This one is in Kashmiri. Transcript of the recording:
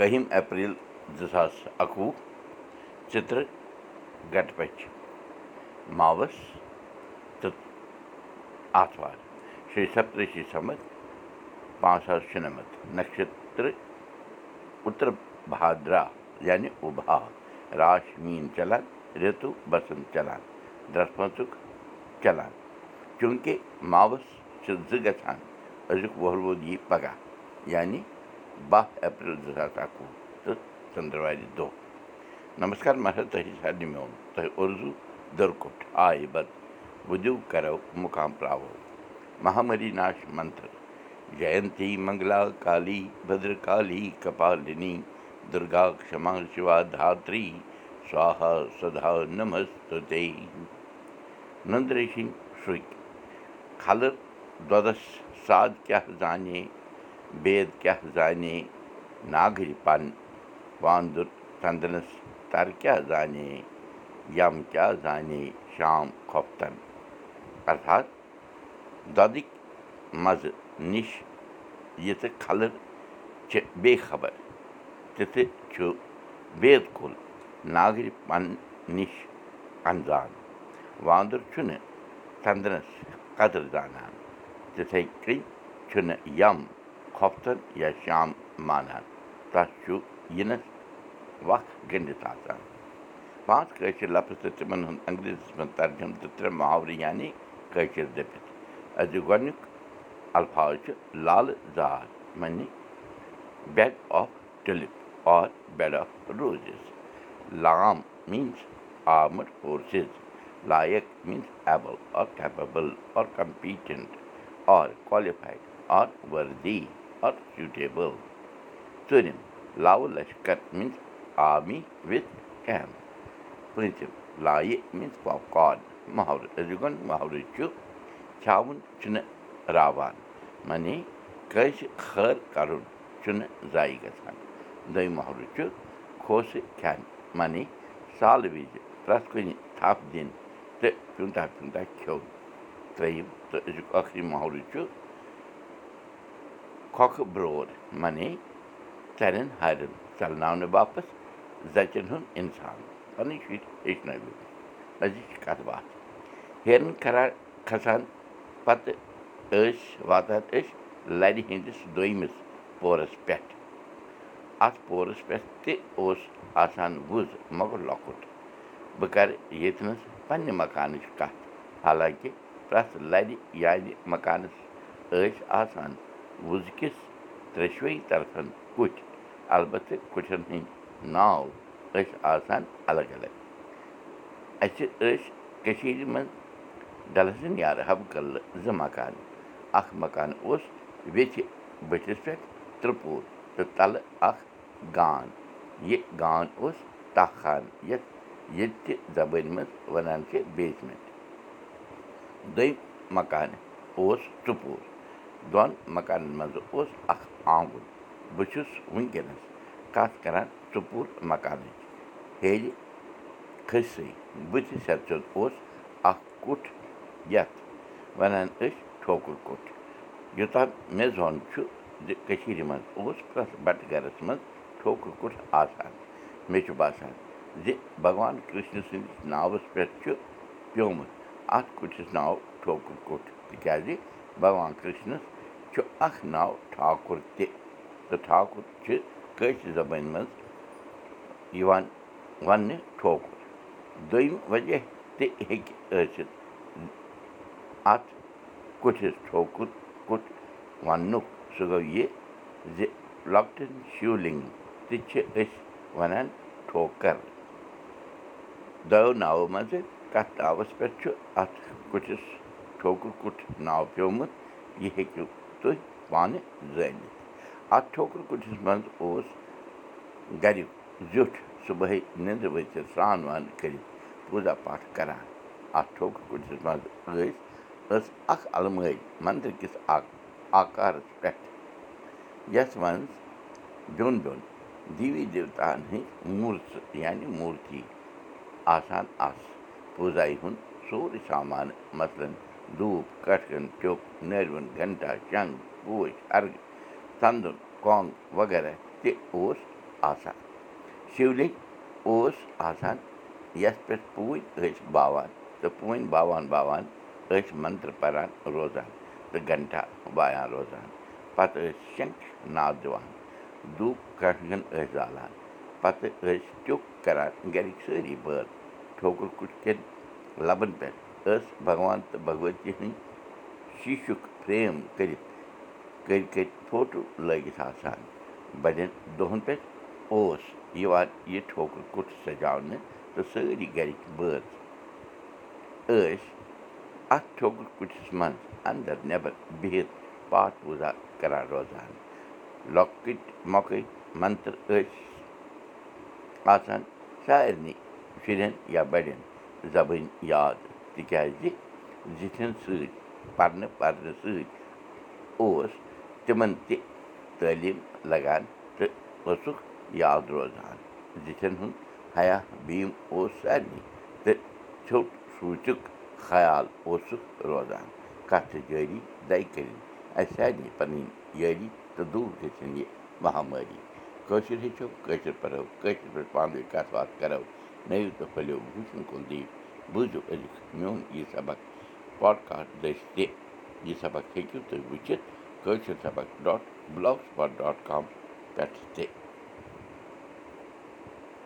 کٔہِم اپریل زٕ ساس اَکوُہ ژِترٕ گَٹہٕ پٔچھ ماوَس تہٕ آتھوار شیٚیہِ سَتتٲجی سَمتھ پانٛژھ ساس شُنَمَتھ نَشترٕ اُتر بہادرا یعنی اُبہا راش میٖن چلان رِتُو بسنٛد چلان چلان چوٗنٛکہِ ماوَس چھِ زٕ گژھان أزیُک وُہل یی پَگاہ یعنی باہ اپریل زٕ ساس اَکوُہ تہٕ ژٔنٛدٕروارِ دۄہ نمسکار مہراج تۄہہِ سارنٕے میون تۄہہِ اُردو دُرکُٹ آے بد بُدِو کَرو مُقام پراوو مہامری ناش منتر جینتی منگلا کالی بدر کالی کپالِنی دُرگا کما شِوا دھاتری سوہا سدا نمستے نندرے سِنٛگھ شُرۍ کھلہٕ بید کیٛاہ زانے ناگٕرِ پَن وانٛدُر چندنَس تَر کیٛاہ زانے یَم کیٛاہ زانے شام خۄفتَن اَرتھات دۄدٕکۍ مَزٕ نِش یِتھٕ کھلہٕ چھِ بیٚیہِ خبر تِتھٕ چھُ بید کُل ناگرِ پَن نِش اَنزان وانٛدُر چھُنہٕ ژندنَس قدٕر زانان تِتھَے کٔنۍ چھُنہٕ یَم خۄفتَن یا شام مانان تَتھ چھُ یِنَس وق گٔنٛڈِتھ آسان پانٛژھ کٲشِر لفظ تہٕ تِمَن ہُنٛد انٛگریٖزیَس منٛز ترجُمہٕ تہٕ ترٛےٚ محاورٕ یعنی کٲشِر دٔپِتھ أزیُک گۄڈنیُک الفاظ چھُ لالہٕ زار معنی bed of tulip or bed of roses لام means armed forces like means able or capable or competent or qualified or worthy or suitable ژوٗرِم لاوٕ لشکر میٖنٕز آرمی وِتھ کیمپ پٲنٛژِم لایہِ میٖنٕز پاپکارن محاورٕ أزیُک محاورٕ چھُ کھیٚوُن چھُنہٕ راوان معنی کٲنٛسہِ خٲر کَرُن چھُنہٕ ضایہِ گژھان دوٚیِم محلہٕ چھُ کھوژٕ کھٮ۪ن معنی سالہٕ وِزِ پرٛٮ۪تھ کُنہِ تھپھ دِنۍ تہٕ پیوٗنٛتاہ برور معنی ژَرٮ۪ن ہَرٮ۪ن ژَلناونہٕ باپَتھ زَچَن ہُنٛد اِنسان پَنٕنۍ شُرۍ ہیٚچھنٲوِو أزِچ کَتھ باتھ ہیرَن کھرا کھَسان پَتہٕ ٲسۍ واتان أسۍ لَرِ ہِنٛدِس دوٚیمِس پورَس پٮ۪ٹھ اَتھ پورَس پٮ۪ٹھ تہِ اوس آسان وُز مگر لۄکُٹ بہٕ کَرٕ ییٚتنَس پنٛنہِ مکانٕچ کَتھ حالانٛکہِ پرٛٮ۪تھ لَرِ یادِ مکانَس ٲسۍ آسان وُزٕ کِس ترٛٮ۪شوَے طرفَن کُٹھۍ البتہٕ کُٹھٮ۪ن ہٕنٛدۍ ناو ٲسۍ آسان الگ الگ اَسہِ ٲسۍ کٔشیٖرِ منٛز ڈَلسَن یارٕ حبہٕ کدلہٕ زٕ مکان اَکھ مکان اوس ویٚژھِ بٔٹھِس پٮ۪ٹھ ترٛپوٗر تہٕ تَلہٕ اَکھ گان یہِ گان اوس تاہ خان یَتھ ییٚتہِ تہِ زبٲنۍ منٛز وَنان چھِ بیسمٮ۪نٛٹ دوٚیِم مکانہٕ اوس ژُپوٗر دۄن مکانَن منٛز اوس اَکھ آنٛگُن بہٕ چھُس وٕنکٮ۪نَس کَتھ کَران ژُپوٗر مکانٕچ ہیٚرِ کھٔسۍ بٕتھِ سیوٚد اوس اَکھ کُٹھ یَتھ وَنان ٲسۍ ٹھوکُر کُٹھ یوٚتام مےٚ زوٚن چھُ زِ کٔشیٖرِ منٛز اوس پرٛٮ۪تھ بَٹہٕ گَرَس منٛز ٹھوکُر کُٹھ آسان. مےٚ چھُ باسان. زِ بھگوان کِرٛشنہٕ سٕنٛدِس ناوَس پٮ۪ٹھ چھُ پیوٚمُت اَتھ کُٹھِس ناو ٹھوکُر کُٹھ تِکیٛازِ بھگوان کِرٛشنَس چھُ اَکھ ناو ٹھاکُر تہِ تہٕ ٹھاکُر چھِ کٲشِر زبٲنۍ منٛز یِوان وَننہٕ ٹھوکُر دوٚیِم وجہ تہِ ہیٚکہِ ٲسِتھ اَتھ کُٹھِس ٹھوکُر کُٹھ وَننُک سُہ گوٚو یہِ زِ لۄکٹٮ۪ن شِولِنٛگ تہِ چھِ أسۍ وَنان ٹھوکَر دۄیو ناوو منٛزٕ کَتھ ناوَس پٮ۪ٹھ چھُ اَتھ کُٹھِس ٹھوکُر کُٹھ ناو پیوٚمُت یہِ ہیٚکِو تُہۍ پانہٕ زٲنِتھ اَتھ ٹھوکُر کُٹھِس منٛز اوس گَریُک زیُٹھ صُبحٲے نِنٛدٕ ؤتھِتھ سرٛان وان کٔرِتھ پوٗزا پاٹھ کَران اَتھ ٹھوکُر کُٹھِس منٛز ٲسۍ ٲس اَکھ اَلمٲرۍ مَنٛدرٕ کِس اَکھ آکارَس پٮ۪ٹھ یَتھ منٛز بیوٚن بیوٚن دیوی دیوتاہَن ہٕنٛدۍ موٗرژٕ یعنی موٗرتی آسان آسہٕ پوٗزایہِ ہُنٛد سورُے سامانہٕ مثلاً دوٗپ نٲروُن گھنٹا شنٛگ پوش اَرگہٕ ژَندُن کۄنٛگ وغیرہ تہِ اوس آسان شِولِنٛگ اوس آسان یَتھ پٮ۪ٹھ پوٗتۍ ٲسۍ باوان تہٕ پوٗنۍ باوان باوان ٲسۍ منترٕ پَران روزان تہٕ گھنٹا وایان روزان پَتہٕ ٲسۍ شنٛک ناد دِوان دُپ کَنٛگَن ٲسۍ زالان پَتہٕ ٲسۍ ٹیُک کَران گَرِکۍ سٲری بٲژ ٹھوکُر کُٹھ لَبَن پٮ۪ٹھ ٲس بھگوان تہٕ بھگوتی ہٕنٛدۍ شیٖشُک فرٛیم کٔرِتھ کٔرۍ کٔرۍ فوٹوٗ لٲگِتھ آسان۔ بَڑٮ۪ن دۄہَن پٮ۪ٹھ اوس یِوان یہِ ٹھوکُر کُٹھ سَجاونہٕ تہٕ سٲری گَرِکۍ بٲژ ٲسۍ اَتھ ٹھوکُر کُٹھِس منٛز اَندَر نٮ۪بَر بِہِتھ پاٹھ پوٗزا کَران روزان۔ لۄکٕٹۍ مۄکٕٹۍ منتر ٲسۍ آسان سارنٕے شُرٮ۪ن یا بَڑٮ۪ن زَبٲنۍ یاد تِکیٛازِ زِٹھٮ۪ن سۭتۍ پَرنہٕ پَرنہٕ سۭتۍ اوس تِمَن تہِ تعلیٖم لَگان تہٕ اوسُکھ یاد روزان زِٹھٮ۪ن ہُنٛد حیا بیٖم اوس سارنٕے تہٕ ژھیوٚٹ سوٗنٛچُک خیال اوسُکھ روزان کَتھ جٲری دَے کٔرِنۍ اَسہِ سارنٕے پَنٕنۍ یٲری تہٕ دوٗر گٔژھِنۍ یہِ مہامٲری کٲشُر ہیٚچھو کٲشِر پَرو کٲشِر پٲٹھۍ پانہٕ ؤنۍ کَتھ باتھ کَرو نٔیِو تہٕ پھٔلِو وٕچھُن کُن دِیِو بوٗزِو أزیُک میون یہِ سبق پاڈکاسٹ دٔسۍ تہِ یہِ سبق ہیٚکِو تُہۍ وٕچھِتھ کٲشِر سبق ڈاٹ بٕلاک ڈاٹ کام پٮ۪ٹھ تہِ